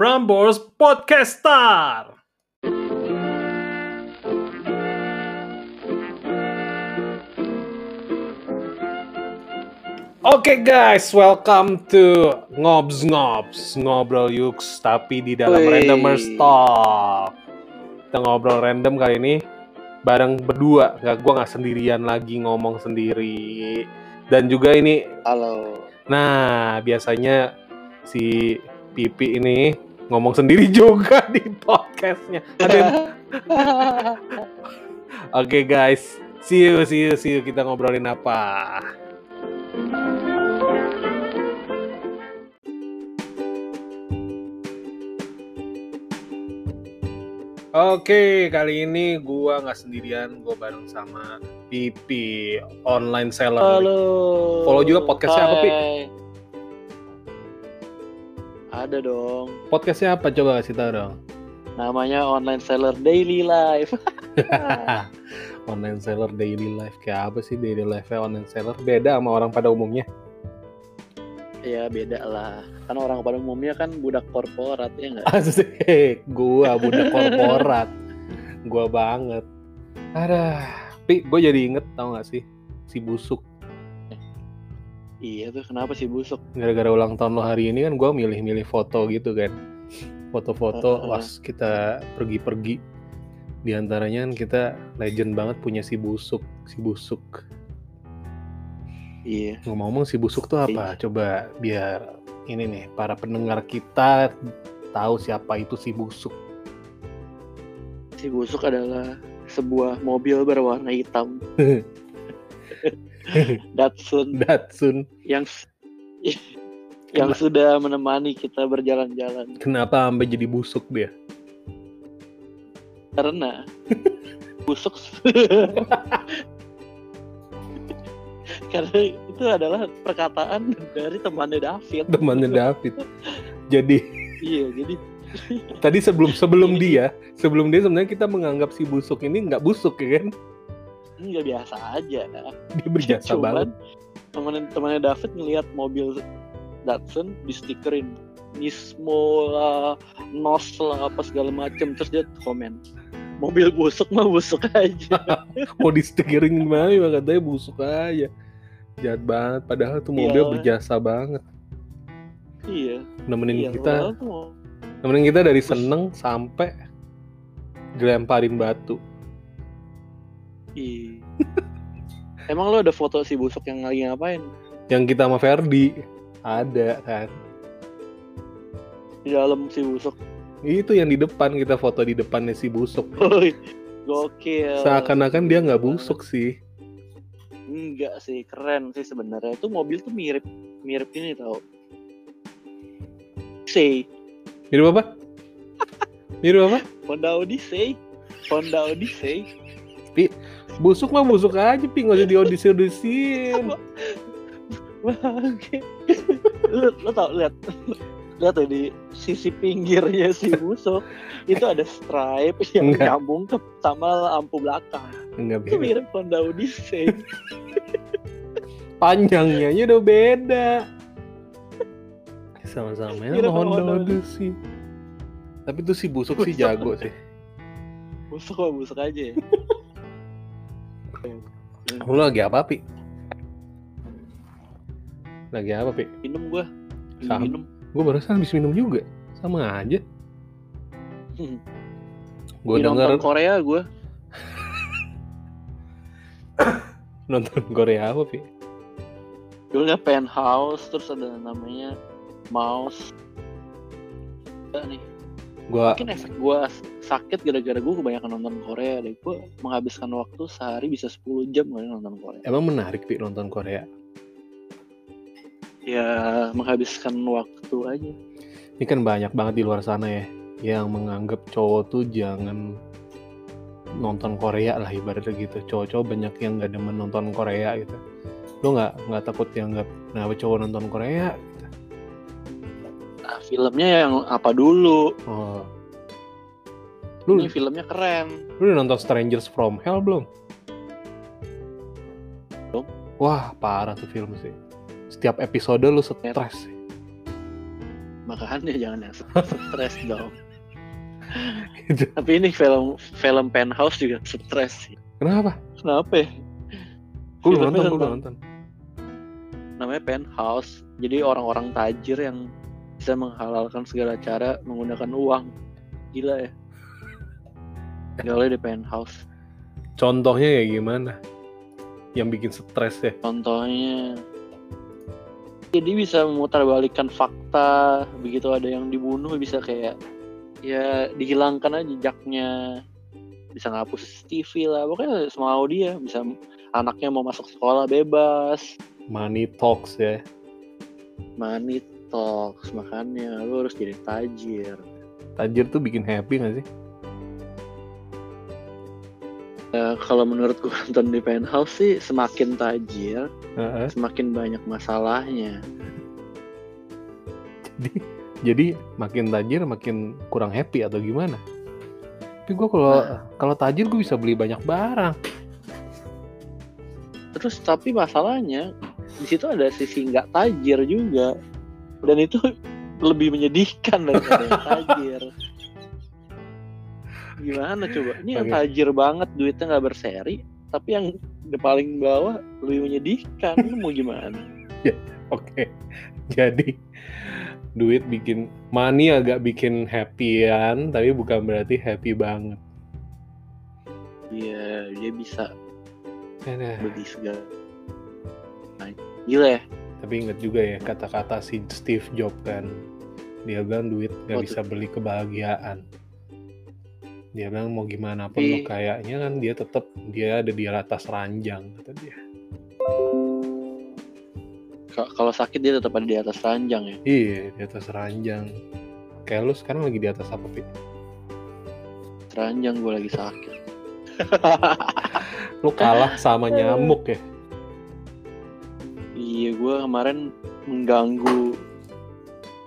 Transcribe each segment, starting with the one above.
Prambors Podcaster. Oke guys, welcome to Ngobs Ngobs Ngobrol Yuks Tapi di dalam Wih. Randomers Talk Kita ngobrol random kali ini Bareng berdua, nggak gua nggak sendirian lagi ngomong sendiri Dan juga ini Halo. Nah, biasanya si Pipi ini ngomong sendiri juga di podcastnya. Ada yang- Oke guys, see you, see you, see you. Kita ngobrolin apa? Oke, kali ini gua nggak sendirian, gua bareng sama Pipi online seller. Halo. Follow juga podcastnya apa, Pi? Ada dong. Podcastnya apa? Coba kasih tahu dong. Namanya Online Seller Daily Life. online seller daily life kayak apa sih daily life online seller beda sama orang pada umumnya ya beda lah. Kan orang pada umumnya kan budak korporat ya nggak? asik gua budak korporat gua banget ada pi gue jadi inget tau gak sih si busuk Iya tuh kenapa sih busuk? gara-gara ulang tahun lo hari ini kan gua milih-milih foto gitu kan foto-foto Heeh. pas kita pergi-pergi di antaranya kan kita legend banget punya si busuk si busuk Iya. Ngomong-ngomong si busuk tuh apa? Coba biar ini nih para pendengar kita tahu siapa itu si busuk. Si busuk adalah sebuah mobil berwarna hitam Datsun Datsun. yang yang sudah menemani kita berjalan-jalan Kenapa sampai jadi busuk dia? karena busuk karena itu adalah perkataan dari temannya David Temannya David. Jadi iya jadi tadi sebelum sebelum dia, sebelum dia sebenarnya kita menganggap si busuk ini nggak busuk ya kan? Nggak biasa aja Dia berjasa banget. teman temannya David ngelihat mobil Datsun di stikerin Nismo lah, Nos lah, apa segala macem terus dia komen mobil busuk mah busuk aja Mau di stikerin gimana ya katanya busuk aja. Jahat banget. Padahal tuh mobil Iya. berjasa banget. iya Nemenin iya kita, tuh nemenin kita dari seneng sampai dilemparin batu. Iya. Emang lo ada foto si busuk yang lagi ngapain? yang kita sama Ferdi ada kan Di dalam si busuk. itu yang di depan kita foto di depannya si busuk Gokil. seakan-akan dia nggak busuk sih Enggak sih, keren sih sebenarnya. Itu mobil tuh mirip mirip ini tau. Say, mirip apa mirip apa Honda Odyssey. Honda Odyssey. Busuk mah busuk aja pi nggak usah diaudisi audisin Bangke. lo, lo tau lihat lihat tuh di sisi pinggirnya si busuk itu ada stripe yang Enggak. nyambung ke sama lampu belakang. nggak Itu beda mirip Honda Odyssey. panjangnya aja udah beda sama-sama ya Mirip sama Honda Honda Odyssey tapi tuh si busuk sih Busuk. jago sih busuk mah busuk aja ya. lu lagi apa pi? Lagi apa pi? Minum gua. Sama. minum. Gue barusan habis minum juga. Sama aja. Hmm. gue Di denger nonton Korea gua. Nonton Korea apa pi? Dulunya penthouse terus ada namanya mouse. Enggak nih. Gue mungkin efek gua sakit gara-gara gua kebanyakan nonton Korea deh. Gua menghabiskan waktu sehari bisa 10 jam kali nonton Korea. Emang menarik pi nonton Korea? Ya menghabiskan waktu aja. Ini kan banyak banget di luar sana ya yang menganggap cowok tuh jangan nonton Korea lah ibaratnya gitu. Cowok-cowok banyak yang nggak demen nonton Korea gitu. Lo nggak nggak takut dianggap kenapa cowok nonton Korea? Nah filmnya yang apa dulu? Oh lu ini filmnya keren. lu udah nonton Strangers from Hell belum? Belum. wah parah tuh film sih. Setiap episode lu stres sih. Makanya jangan yang stres dong. Tapi ini film film penthouse juga stres sih. Kenapa? kenapa ya? Gue belum nonton, gue belum nonton. namanya penthouse. Jadi orang-orang tajir yang bisa menghalalkan segala cara menggunakan uang. Gila ya gaulnya di penthouse Contohnya kayak gimana? Yang bikin stres ya? contohnya jadi bisa memutarbalikkan fakta begitu ada yang dibunuh bisa kayak ya dihilangkan aja jejaknya bisa ngapus TV lah pokoknya semau dia bisa anaknya mau masuk sekolah bebas Money talks ya. money talks makanya lu harus jadi tajir Tajir tuh bikin happy gak sih? Ya, kalau menurut gue nonton di penthouse sih semakin tajir Heeh. semakin banyak masalahnya Jadi, jadi makin tajir makin kurang happy atau gimana? Tapi gue kalau kalau tajir gue bisa beli banyak barang. terus tapi masalahnya di situ ada sisi nggak tajir juga dan itu lebih menyedihkan daripada tajir gimana coba ini yang tajir banget duitnya nggak berseri tapi yang di paling bawah lebih menyedihkan mau gimana Oke. Jadi duit bikin money agak bikin happyan, tapi bukan berarti happy banget. iya dia bisa Aduh. beli segala Nah, gila ya Tapi inget juga ya kata-kata si Steve Jobs kan. Dia bilang duit gak tuh? bisa beli kebahagiaan. Dia bilang mau gimana pun lo kayaknya kan dia tetap dia ada di atas ranjang kata dia. Ka- kalau sakit dia tetap ada di atas ranjang ya Iya di atas ranjang. Kayak lu sekarang lagi di atas apa Pi? ranjang gue lagi sakit Lu kalah sama nyamuk ya. iya gue kemarin mengganggu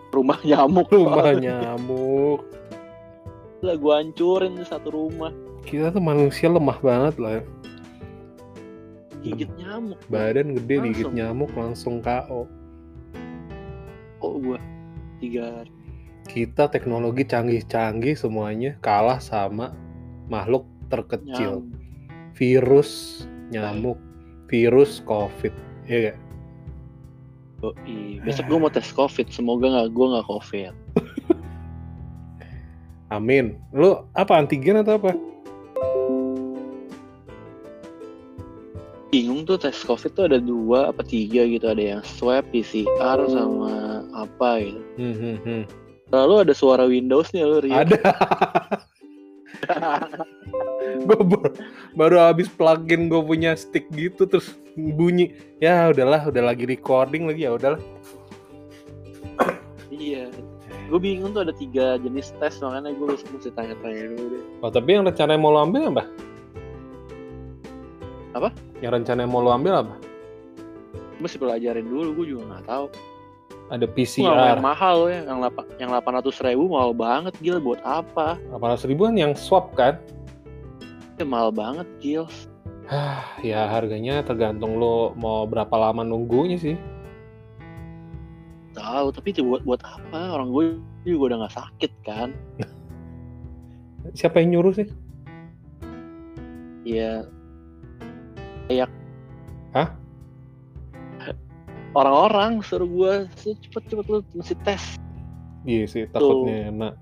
rumah nyamuk Rumah nyamuk. Lah gue hancurin tuh satu rumah Kita tuh manusia lemah banget lah. ya. gigit nyamuk Badan gede Langsung. nyamuk langsung KO. oh gue tiga hari Kita teknologi canggih-canggih semuanya kalah sama makhluk terkecil. nyamuk Virus nyamuk, virus COVID. Iya gak? Yoi. besok gue mau tes covid semoga nggak gue nggak covid Amin. Lu apa antigen atau apa? bingung tuh tes covid tuh ada dua apa tiga gitu ada yang swab PCR sama apa gitu Hmm, hmm, hmm. lalu ada suara Windows nih lu Rio. Ada. gue baru, baru habis plugin gue punya stick gitu terus bunyi. Ya udahlah, udah lagi recording lagi ya udahlah. iya gue bingung tuh ada tiga jenis tes makanya gue mesti tanya-tanya dulu deh Oh, tapi yang rencananya mau lo ambil apa? Apa? Yang rencananya mau lo ambil apa? gue mesti pelajarin dulu gue juga nggak tahu Ada PCR. yang mahal ya yang lapa- yang delapan ratus ribu mahal banget gila buat apa 800 ribuan yang swab kan? ya, mahal banget gil Hah, ya harganya tergantung lo mau berapa lama nunggunya sih. Tahu tapi itu buat buat apa orang gue juga udah nggak sakit kan Siapa yang nyuruh sih? ya kayak Hah? orang-orang suruh gue cepet-cepet lu mesti tes Iya sih takutnya enak.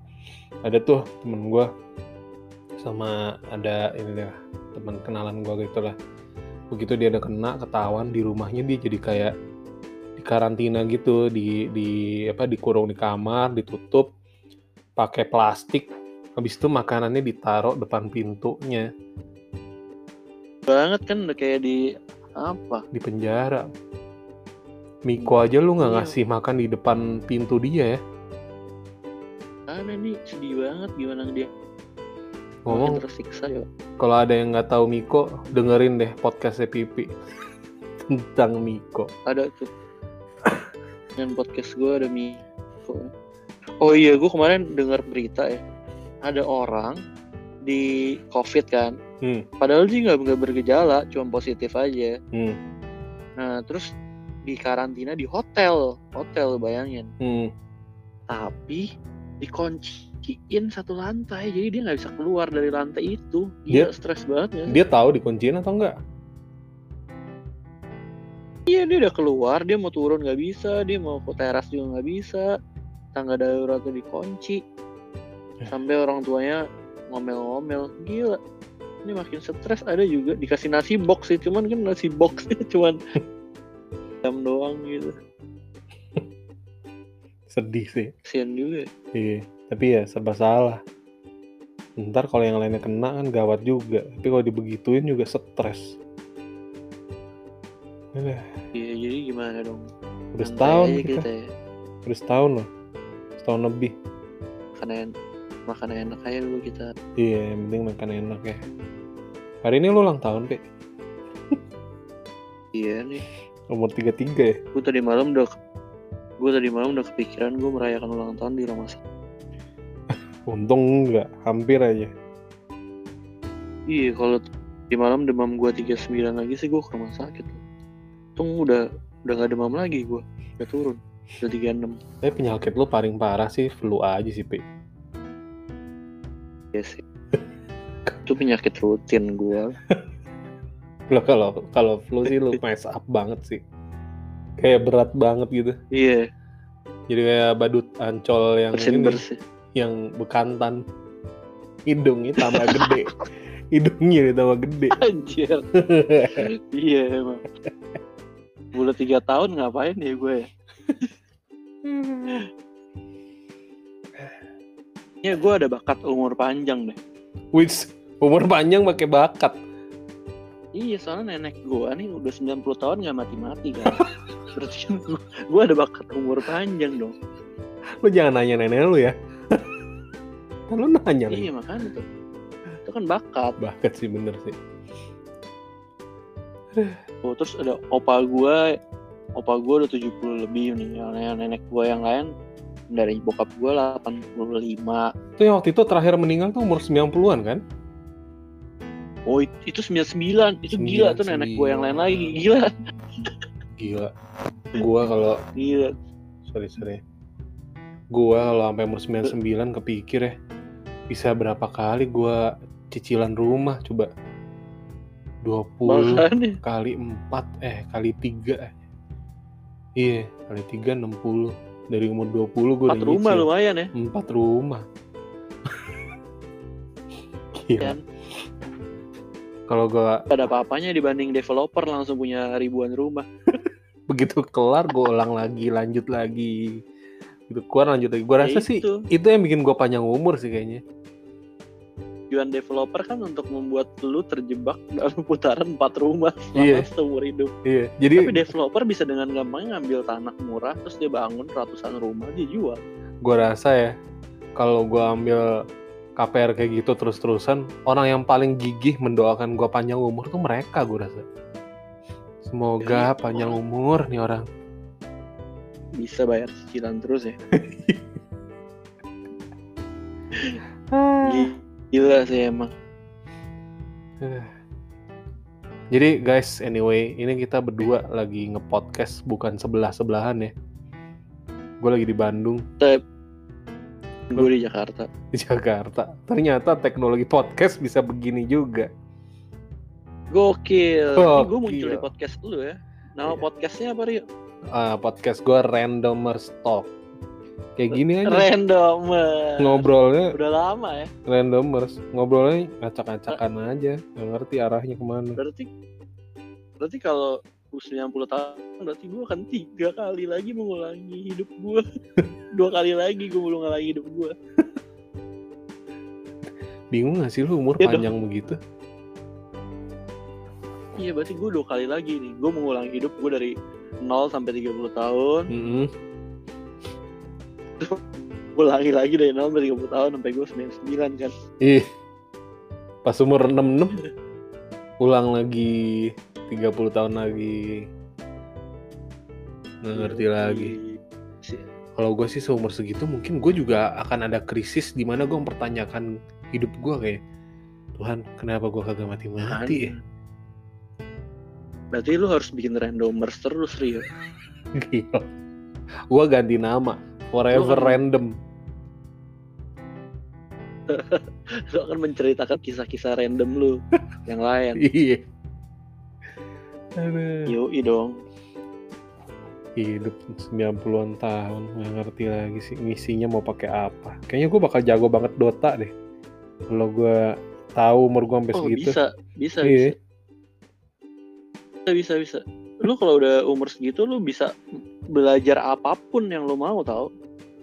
Ada tuh temen gue sama ada ini deh teman kenalan gue gitu lah. Begitu dia ada kena ketahuan di rumahnya dia jadi kayak di karantina gitu di di apa dikurung di kamar ditutup pakai plastik. Habis itu makanannya ditaruh depan pintunya banget kan udah kayak di apa di penjara. Miko aja lu nggak Iya. ngasih makan di depan pintu dia ya. mana nih sedih banget gimana dia Ngomong tersiksa ya Kalau ada yang nggak tahu Miko, dengerin deh podcastnya Pipi tentang Miko. ada tuh dengan podcast gue ada Miko oh iya gue kemarin dengar berita ya ada orang di covid kan Hmm. padahal dia nggak nggak bergejala cuma positif aja Hmm. nah terus di karantina di hotel hotel bayangin Hmm. tapi dikunciin satu lantai jadi dia nggak bisa keluar dari lantai itu dia Dia- stres banget ya Dia tahu dikunciin atau enggak? Iya dia udah keluar dia mau turun nggak bisa dia mau ke teras juga nggak bisa tangga daruratnya dikunci sampai orang tuanya ngomel-ngomel gila ini makin stres ada juga dikasih nasi box sih cuman kan nasi box cuman jam doang gitu Sedih sih. kasian juga Iya, tapi ya serba salah. Ntar kalau yang lainnya kena kan gawat juga. Tapi kalau dibegituin juga stres. Aduh, iya jadi gimana dong udah setahun kita. kita ya. Udah setahun loh. Setahun lebih. makan en- makan enak aja dulu kita Iya, yang penting makan enak ya. Hari ini lu ulang tahun, Pe. iya nih Umur 33 ya. gue tadi malam udah gue tadi malam udah kepikiran gue merayakan ulang tahun di rumah sakit Untung enggak, hampir aja. iya kalau di malam demam gue 39 lagi sih gue ke rumah sakit Untung udah udah gak demam lagi gue udah turun udah 36 Tapi penyakit lu paling parah sih flu aja sih, Pe. ya sih itu penyakit rutin gue Lo kalau kalau flu sih lu mess up banget sih. Kayak berat banget gitu. iya Jadi kayak badut ancol yang bersin ini, bersih yang bekantan. Hidungnya tambah gede. Hidungnya tambah gede. anjir iya emang Udah tiga tahun ngapain ya gue ya? Ya gue ada bakat umur panjang deh. Which umur panjang pakai bakat. Iya soalnya nenek gue nih udah 90 tahun nggak mati-mati kan. Berarti kan gue, ada bakat umur panjang dong. Lu jangan nanya nenek lu ya. kan lu nanya. Iya makanya tuh. Itu kan bakat. Bakat sih bener sih. Oh, terus ada opa gue, opa gue udah 70 lebih nih. Yang nenek gue yang lain dari bokap gue 85. Itu yang waktu itu terakhir meninggal tuh umur 90-an kan? Oh it- itu 99. Itu gila tuh nenek gue yang lain lagi. Gila. Gila. Gua kalau Gila. sorry sorry. Gua kalau sampai umur 99 kepikir ya bisa berapa kali gua cicilan rumah coba 20 Makanya. kali 4 eh kali 3 eh. Iya, kali 3 60. Dari umur 20 gua Empat udah rumah nyicil. lumayan ya. Empat rumah. Gila. Kalau gua Ada apa-apanya dibanding developer langsung punya ribuan rumah. begitu kelar gua ulang lagi, lanjut lagi. Gitu keluar lanjut lagi. Gua Ya rasa sih itu. itu yang bikin gua panjang umur sih kayaknya. Tujuan developer kan untuk membuat lu terjebak dalam putaran empat rumah selama Iya. seumur hidup. Iya. Jadi Tapi developer bisa dengan gampangnya ngambil tanah murah terus dia bangun ratusan rumah dia jual. gua rasa ya kalau gua ambil KPR kayak gitu terus-terusan, orang yang paling gigih mendoakan gua panjang umur tuh mereka gua rasa. Semoga Iya. panjang umur nih orang. Bisa bayar cicilan terus ya. Gila sih emang. Jadi guys, anyway, ini kita berdua lagi nge-podcast bukan sebelah-sebelahan ya. Gue lagi di Bandung, Gue di Jakarta. di Jakarta. Ternyata teknologi podcast bisa begini juga. Gokil. Ini gue muncul Gokil. di podcast lu ya. Nama Iya. podcastnya apa Rio? Ah, podcast gue Randomers Talk. Kayak gini aja. Random. Ngobrolnya Udah lama ya. randomers. Ngobrolnya ngacak-ngacakan aja. Gak ngerti arahnya ke mana. Berarti berarti kalau u 90 tahun berarti gue akan tiga kali lagi mengulangi hidup gue. Dua kali lagi gue mengulangi hidup gue. Bingung gak sih lu umur dong. panjang begitu? Iya berarti gue dua kali lagi nih. Gue mengulangi hidup gue dari 0 sampai 30 tahun. Mm-mm. Ulangi lagi dari 0 sampai 30 tahun sampai gue 99 kan. Ih. Pas umur 66 ulang lagi 30 tahun lagi. Nggak ngerti lagi. Si- Kalau gue sih seumur segitu mungkin gue juga akan ada krisis di mana gue mempertanyakan hidup gue kayak Tuhan kenapa gue kagak mati-mati ya? Berarti lu harus bikin randomers terus Rio. Gila. Gue ganti nama forever kan- random Lu akan menceritakan kisah-kisah random lu yang lain. iya. Yoi dong. hidup 90-an tahun nggak ngerti lagi sih misinya mau pakai apa kayaknya gue bakal jago banget Dota deh kalau gue tahu umur gue sampai Oh segitu bisa, bisa, Iya. bisa. Bisa, bisa, bisa. Lu kalau udah umur segitu lu bisa belajar apa pun yang lu mau tau.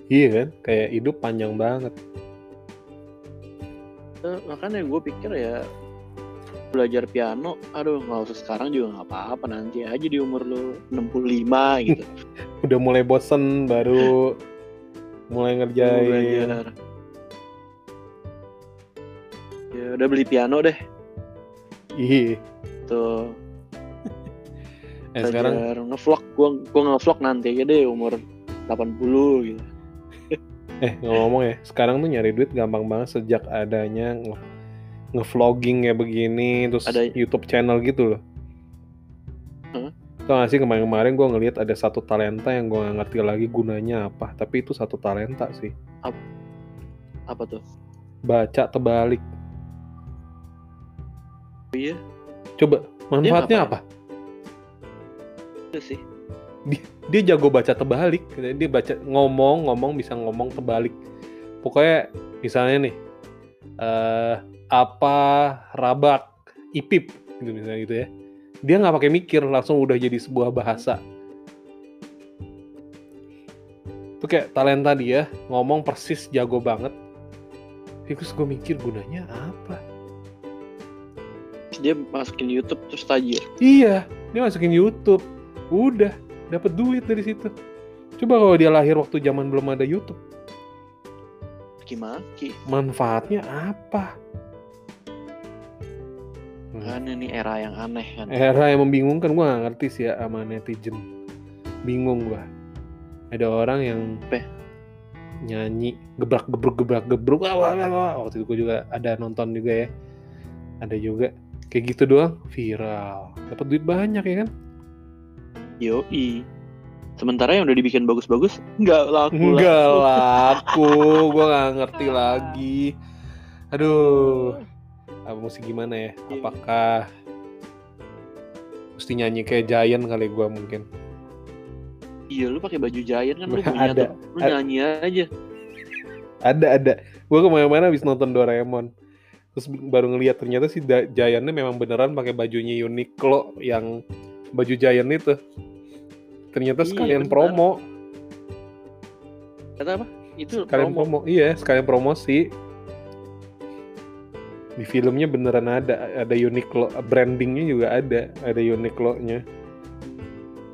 Iya kan kayak hidup panjang banget Eh, makanya gue pikir ya belajar piano, aduh nggak usah sekarang juga nggak apa-apa nanti aja di umur lu 65 gitu. udah mulai bosen baru mulai ngerjain belajar. Ya udah beli piano deh. iya Tuh. eh, sekarang ngevlog, gua gua ngevlog nanti aja deh umur 80 gitu. Eh ngomong ya, sekarang tuh nyari duit gampang banget sejak adanya nge- nge-vlogging ya begini, terus Ada- YouTube channel gitu loh. Hah? Tau gak sih kemarin-kemarin gue ngeliat ada satu talenta yang gue gak ngerti lagi gunanya apa, tapi itu satu talenta sih. Apa tuh? Baca terbalik. Iya, Coba manfaatnya apa? itu sih. Dia jago baca terbalik. Dia baca ngomong ngomong bisa ngomong terbalik. Pokoknya misalnya nih, eh apa rabak ipip gitu misalnya gitu ya. Dia nggak pakai mikir langsung udah jadi sebuah bahasa. Itu kayak talenta dia ngomong persis jago banget. Terus gue mikir gunanya apa? Dia masukin YouTube terus tajir. Iya, dia masukin YouTube. Udah, dapat duit dari situ. Coba kalau dia lahir waktu zaman belum ada YouTube, Maki-maki. manfaatnya apa? Kan ini era yang aneh kan. Era yang membingungkan, gue gak ngerti sih ya sama netizen. Bingung gua. Ada orang yang Apa? nyanyi gebrak gebruk gebrak gebruk wah, wah, wah, wah. waktu itu gue juga ada nonton juga ya ada juga kayak gitu doang viral dapat duit banyak ya kan Yoi. Sementara yang udah dibikin bagus-bagus nggak laku Enggak laku, gue nggak ngerti lagi. Aduh, apa mesti gimana ya? Apakah mesti nyanyi kayak Giant kali gue mungkin? Iya lu pakai baju Giant kan lu punya Ada. tuh. Lu nyanyi aja. Ada ada. Gue ke mana-mana habis nonton Doraemon. Terus baru ngeliat ternyata si Giantnya memang beneran pakai bajunya Uniqlo yang baju Giant itu. Ternyata Iya, sekalian bener. promo, Kata apa? Itu sekalian promo. promo. Iya, sekalian promosi. Di filmnya beneran ada, ada Uniqlo, brandingnya juga ada, ada Uniqlo-nya.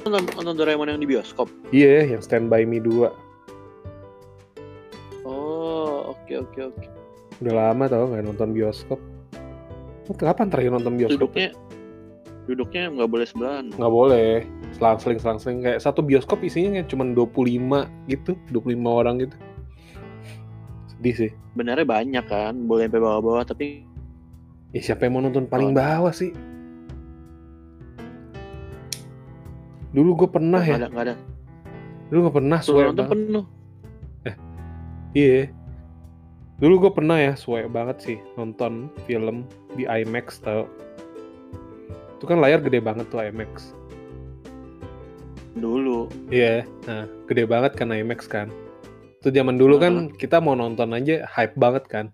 Nonton, nonton Doraemon yang di bioskop. Iya, yang Stand By Me 2. Oh, oke oke oke. Udah lama tau nggak nonton bioskop. Kapan terakhir nonton bioskop? Duduknya duduknya nggak boleh sebelahan. Nggak boleh. Selang-seling, selang-seling. Kayak satu bioskop isinya kayak cuma 25 gitu. 25 orang gitu. Sedih sih. Benernya banyak kan, boleh sampai bawah-bawah tapi Ya siapa yang mau nonton paling Oh. bawah sih? Dulu gue pernah nggak ya. ada nggak ada. Dulu gue pernah suwe nonton banget. penuh. Iya. Dulu gue pernah ya suwe banget sih nonton film di IMAX tau. Itu kan layar gede banget tuh IMAX. Dulu. Iya, nah gede banget kan IMAX kan. Itu zaman dulu kan kita mau nonton aja hype banget kan.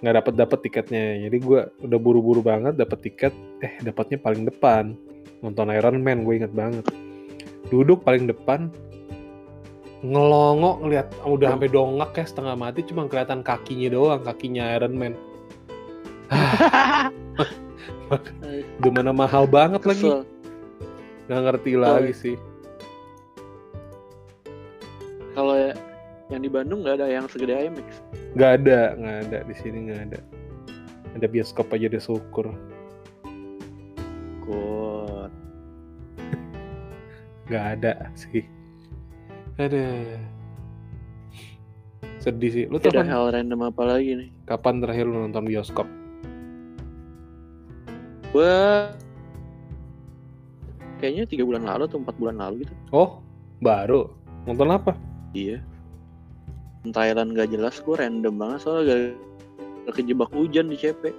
Nggak dapat dapat tiketnya. Jadi gua udah buru-buru banget dapat tiket. Eh dapatnya paling depan. Nonton Iron Man gue inget banget. Duduk paling depan. Ngelongok ngeliat udah sampai dongak ya setengah mati cuma kelihatan kakinya doang kakinya Iron Man. Udah mana mahal banget lagi. Kesel. Nggak ngerti Kesel lagi ya. sih. Kalau ya, yang di Bandung nggak ada yang segede IMAX. Nggak ada, nggak ada di sini nggak ada. Ada bioskop aja deh syukur. Good. Nggak ada sih. Ada. Sedih sih. Lu tuh hal random apa lagi nih? kapan terakhir lu nonton bioskop? Gua kayaknya tiga bulan lalu atau empat bulan lalu gitu. Oh, baru. Nonton apa? Iya. Thailand gak jelas gue random banget soalnya gak kejebak hujan di CP.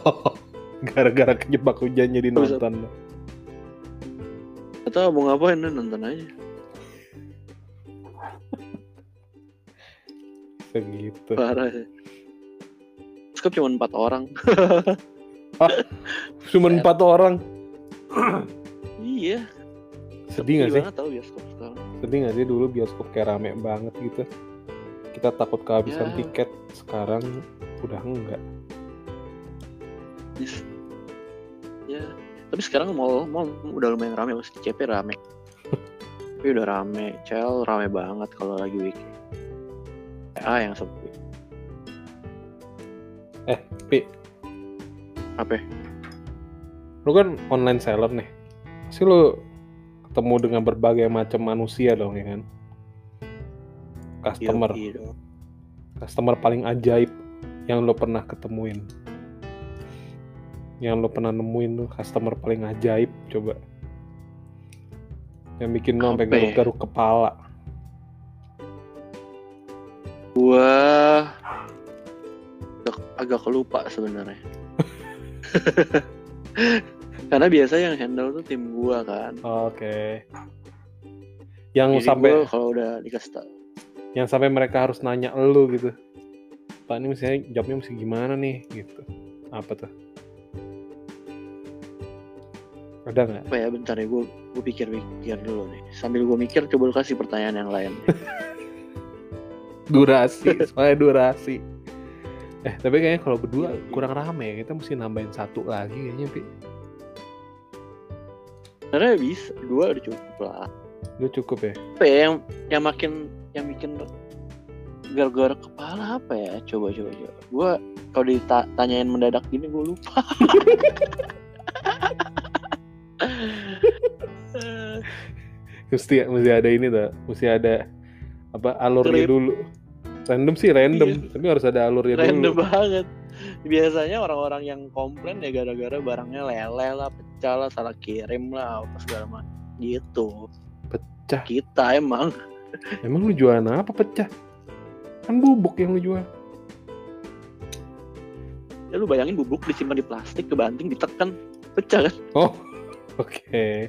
Gara-gara kejebak hujan jadi nonton. Atau mau ngapain nonton aja. Segitu. Parah sih. Cuma empat orang. Cuma empat orang. iya. Sedih gak sih? Tahu bioskop sekarang? Sedih gak sih dulu bioskop kayak rame banget gitu? Kita takut kehabisan Ya. tiket. Sekarang udah enggak. Ya. Tapi sekarang mall mall udah lumayan rame, masih CP rame. Tapi udah rame, Cel rame banget kalau lagi weekend. Ah yang sepi. Eh, Pi, Apa? lu kan online seller nih. Pasti lu ketemu dengan berbagai macam manusia dong ya kan? Customer, Yoi dong. customer paling ajaib yang lo pernah ketemuin. Yang lo pernah nemuin tuh customer paling ajaib coba. Yang bikin lo sampai ya? garuk-garuk kepala. Gua agak, agak kelupa sebenarnya. Karena biasa yang handle tuh tim gua kan. Oke. Yang Jadi sampai kalau udah dikasih tau yang sampai mereka harus nanya lu gitu. Pak ini misalnya jawabnya mesti gimana nih gitu. Apa tuh? Ada nggak? apa ya bentar ya gue gue pikir-pikir dulu nih sambil gue mikir coba lu kasih pertanyaan yang lain Durasi, soalnya durasi. Eh tapi kayaknya kalau berdua Iya, iya. kurang rame ya. Kita mesti nambahin satu lagi kayaknya, Pi. sebenarnya bisa dua udah cukup lah Lu cukup ya? apa ya yang yang makin yang bikin gara-gara kepala apa ya coba coba coba gue kalau ditanyain mendadak gini gue lupa Mesti mesti ada ini tuh, mesti ada apa alurnya Skrip. dulu. Random sih random, Iya. tapi harus ada alurnya random dulu. banget biasanya orang-orang yang komplain ya gara-gara barangnya lele lah pecah lah salah kirim lah apa segala macam gitu Pecah. kita emang Emang lu jualan apa pecah? Kan bubuk yang lu jual. ya lu bayangin bubuk disimpan di plastik kebanting ditekan pecah kan Oh, oke.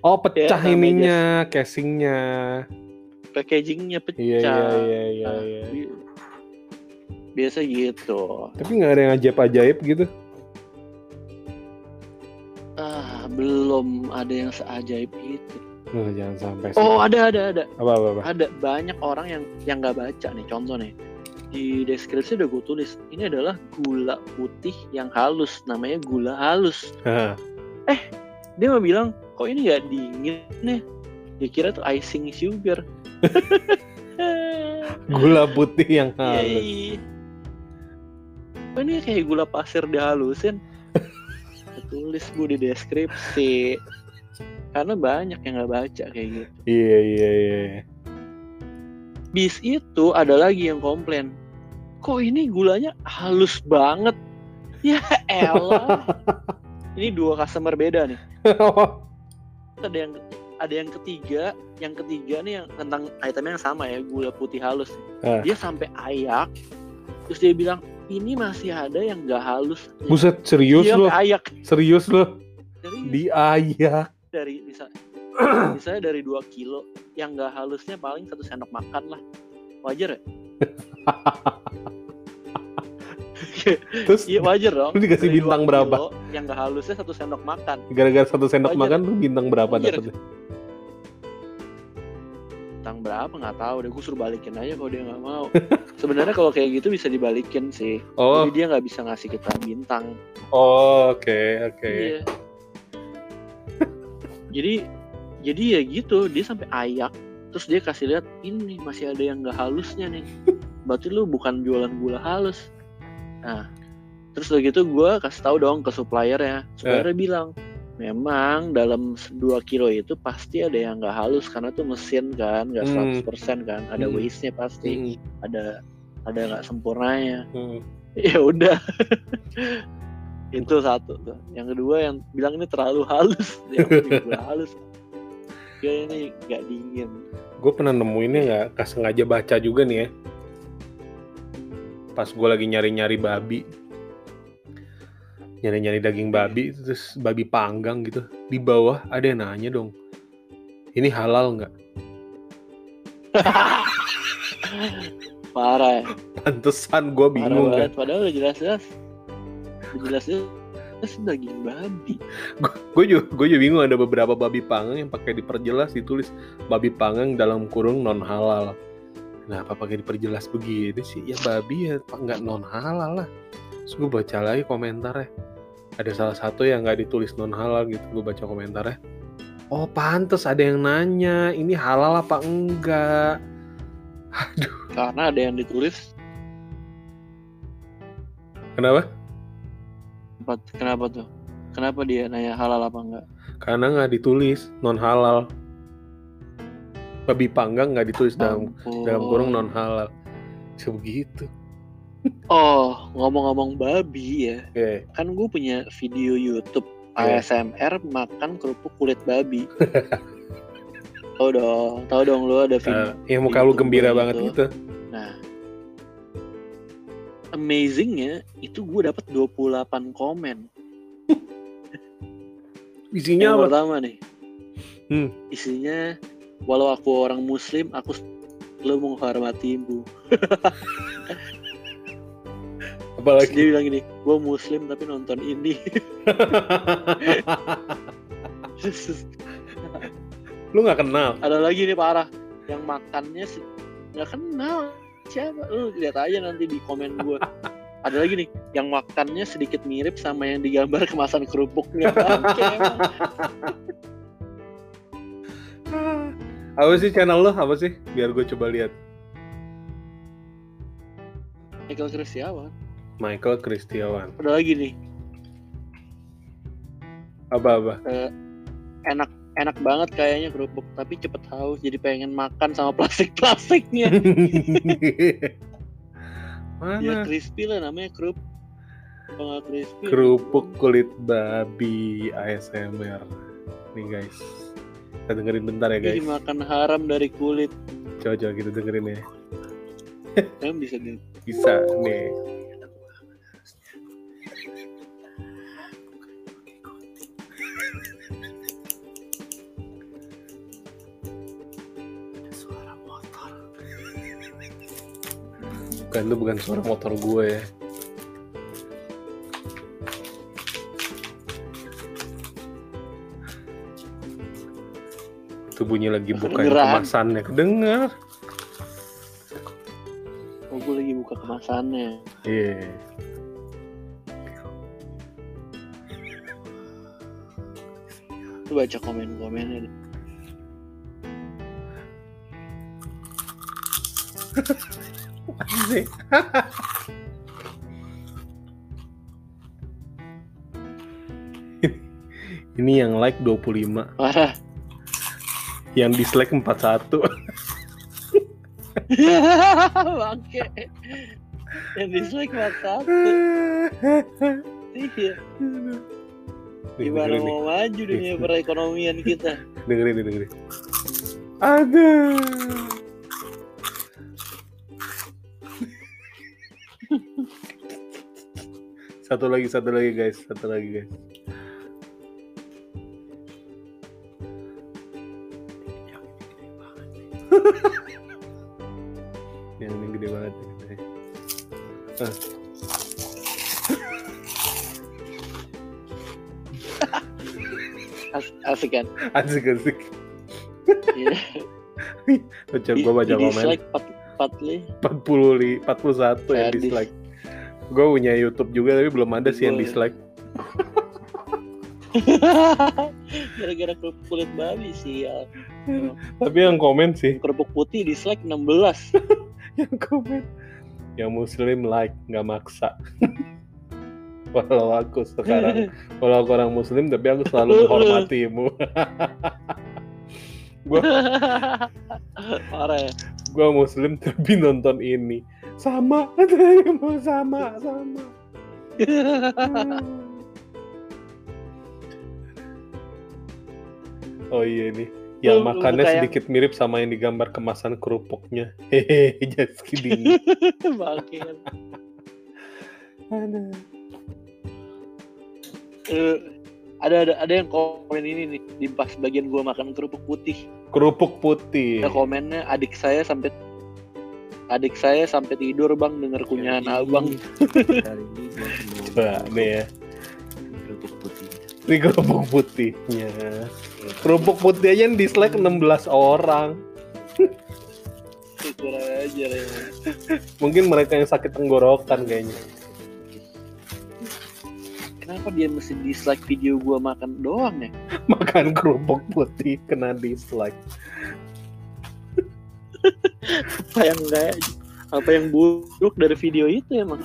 Oh pecah Ya, ininya, casingnya. Packagingnya pecah Iya iya iya iya. Nah, iya. bi- biasa gitu Tapi nggak ada yang ajaib-ajaib gitu. ah belum ada yang seajaib itu Loh, jangan sampai. oh ada ada ada Apa apa apa. ada banyak orang yang yang nggak baca nih contoh nih di deskripsi udah gue tulis ini adalah gula putih yang halus namanya gula halus Hah, dia mau bilang kok ini nggak dingin nih dikira tuh icing sugar Gula putih yang halus. Yeay. Kok ini kayak gula pasir dihalusin. Tulis gue di deskripsi. Karena banyak yang nggak baca kayak gitu. Iya iya iya. bis itu ada lagi yang komplain. Kok ini gulanya halus banget? Ya elah. Ini dua customer beda nih. Ada yang ada yang ketiga yang ketiga nih yang tentang itemnya yang sama ya gula putih halus Ah. dia sampai ayak terus dia bilang ini masih ada yang nggak halus Buset serius dia ayak Serius lo? dari Diayak. dari bisa misalnya dari 2 kilo yang nggak halusnya paling satu sendok makan lah wajar ya Terus iya wajar dong Lu dikasih bintang dua berapa? yang nggak halusnya satu sendok makan gara-gara satu sendok Wajar. makan tuh bintang berapa dapetnya? Berapa nggak tahu deh. Gue suruh balikin aja kalau dia nggak mau. Sebenarnya kalau kayak gitu bisa dibalikin sih. Oh, jadi dia nggak bisa ngasih kita bintang. Oh oke oke. Iya. jadi jadi ya gitu. Dia sampai ayak. Terus dia kasih lihat ini masih ada yang nggak halusnya nih. Berarti lu bukan jualan gula halus. Nah terus udah gitu gue kasih tahu dong ke suppliernya. Suppliernya bilang memang dalam 2 kilo itu pasti ada yang nggak halus karena tuh mesin kan nggak Hmm. 100% kan. Ada Hmm. waste nya pasti. Hmm, ada ada nggak sempurnanya. Hmm. ya udah. Itu satu tuh. Yang kedua yang bilang ini terlalu halus. Yang halus. Ya ini nggak dingin. Gue pernah nemuinnya nggak? Nggak sengaja baca juga nih ya. Pas gue lagi nyari-nyari babi nyari-nyari daging babi terus babi panggang gitu di bawah ada yang nanya dong ini halal nggak Parah ya. pantesan gue Parah bingung kan banget. Padahal udah jelas-jelas. Jelas-jelas daging babi. gue juga gue juga bingung ada beberapa babi panggang yang pakai diperjelas ditulis babi panggang dalam kurung non halal kenapa pakai diperjelas begini sih ya babi ya nggak non halal lah terus gue baca lagi komentarnya ada salah satu yang nggak ditulis non halal gitu gue baca komentarnya oh pantes ada yang nanya ini halal apa enggak aduh Karena ada yang ditulis. kenapa Kenapa, tuh? Kenapa dia nanya halal apa enggak? karena nggak ditulis non halal babi panggang nggak ditulis dalam Ampun. dalam kurung non halal sebegitu Oh, ngomong-ngomong babi ya. Oke. Kan gue punya video YouTube Iya. ASMR makan kerupuk kulit babi. tahu dong, tahu dong lu ada video. Eh, yang muka lu gembira banget itu. gitu. Nah, amazingnya itu gue dapat 28 komen. Isinya Yang apa? pertama nih, Hmm. isinya walau aku orang Muslim, aku selalu menghormatimu. Apalagi dia bilang gini, gue Muslim tapi nonton ini. lu nggak kenal. ada lagi nih parah, yang makannya se- nggak kenal siapa. Lu lihat aja nanti di komen gue. Ada lagi nih, yang makannya sedikit mirip sama yang digambar kemasan kerupuknya. Apa sih channel lu? Apa sih? Biar gue coba lihat. Michael Kristiawan. Michael Kristiawan. Ada lagi nih, Apa-apa? enak enak banget kayaknya kerupuk, tapi cepet haus jadi pengen makan sama plastik-plastiknya. ya Mana? crispy lah namanya. Kalau crispy. Kerupuk kulit babi ASMR. Nih guys. Kita dengerin bentar ya Jadi guys. makan haram dari kulit. Coba-coba kita dengerin ya. Kan bisa di Bisa nih. Bukan itu bukan suara motor gue ya. Itu bunyi lagi Kedengeran. kemasannya. Kedengar. Oh, gue lagi buka kemasannya. Iya. Lu baca komen-komennya. deh. Sih. Ini yang like 25, Parah. yang dislike 41. Bangke. Yang dislike mah satu. Iya. Nih, Gimana dengerin nih, mau maju dunia perekonomian kita? dengerin dengerin. Aduh. Satu lagi, satu lagi guys, satu lagi guys. Yang ini gede banget. nih. Ah. As- asik kan? Asik asik. Iya. Baca gue baca komen. dislike empat empat li. 40 li, 41 yang dislike. Gue punya YouTube juga tapi belum ada sih yang Gua- dislike. Gara-gara kerupuk kulit babi sih ya. Tapi yang komen sih, Kerupuk putih dislike 16. yang komen yang muslim like nggak maksa. Walau aku sekarang, walau aku orang muslim tapi aku selalu menghormatimu. gue Parah ya. gue muslim tapi nonton ini sama mau sama sama. Oh iya nih, yang Lu- lu makannya kayak- sedikit mirip sama yang digambar kemasan kerupuknya. Hehehe, just kidding. Bangke. Aduh. Eh, ada ada ada yang komen ini nih di pas bagian gua makan kerupuk putih. Kerupuk putih. Ada komennya adik saya sampai adik saya sampai tidur bang denger kunyahan abang. Ini gua mau Coba ya. kerupuk putih. Ini kerupuk putihnya. Kerupuk putih aja yang dislike 16 orang. Kurang aja ya. Mungkin mereka yang sakit tenggorokan kayaknya. Kenapa dia mesti dislike video gua makan doang ya? Makan kerupuk putih kena dislike. Apa yang enggak apa yang buruk dari video itu emang?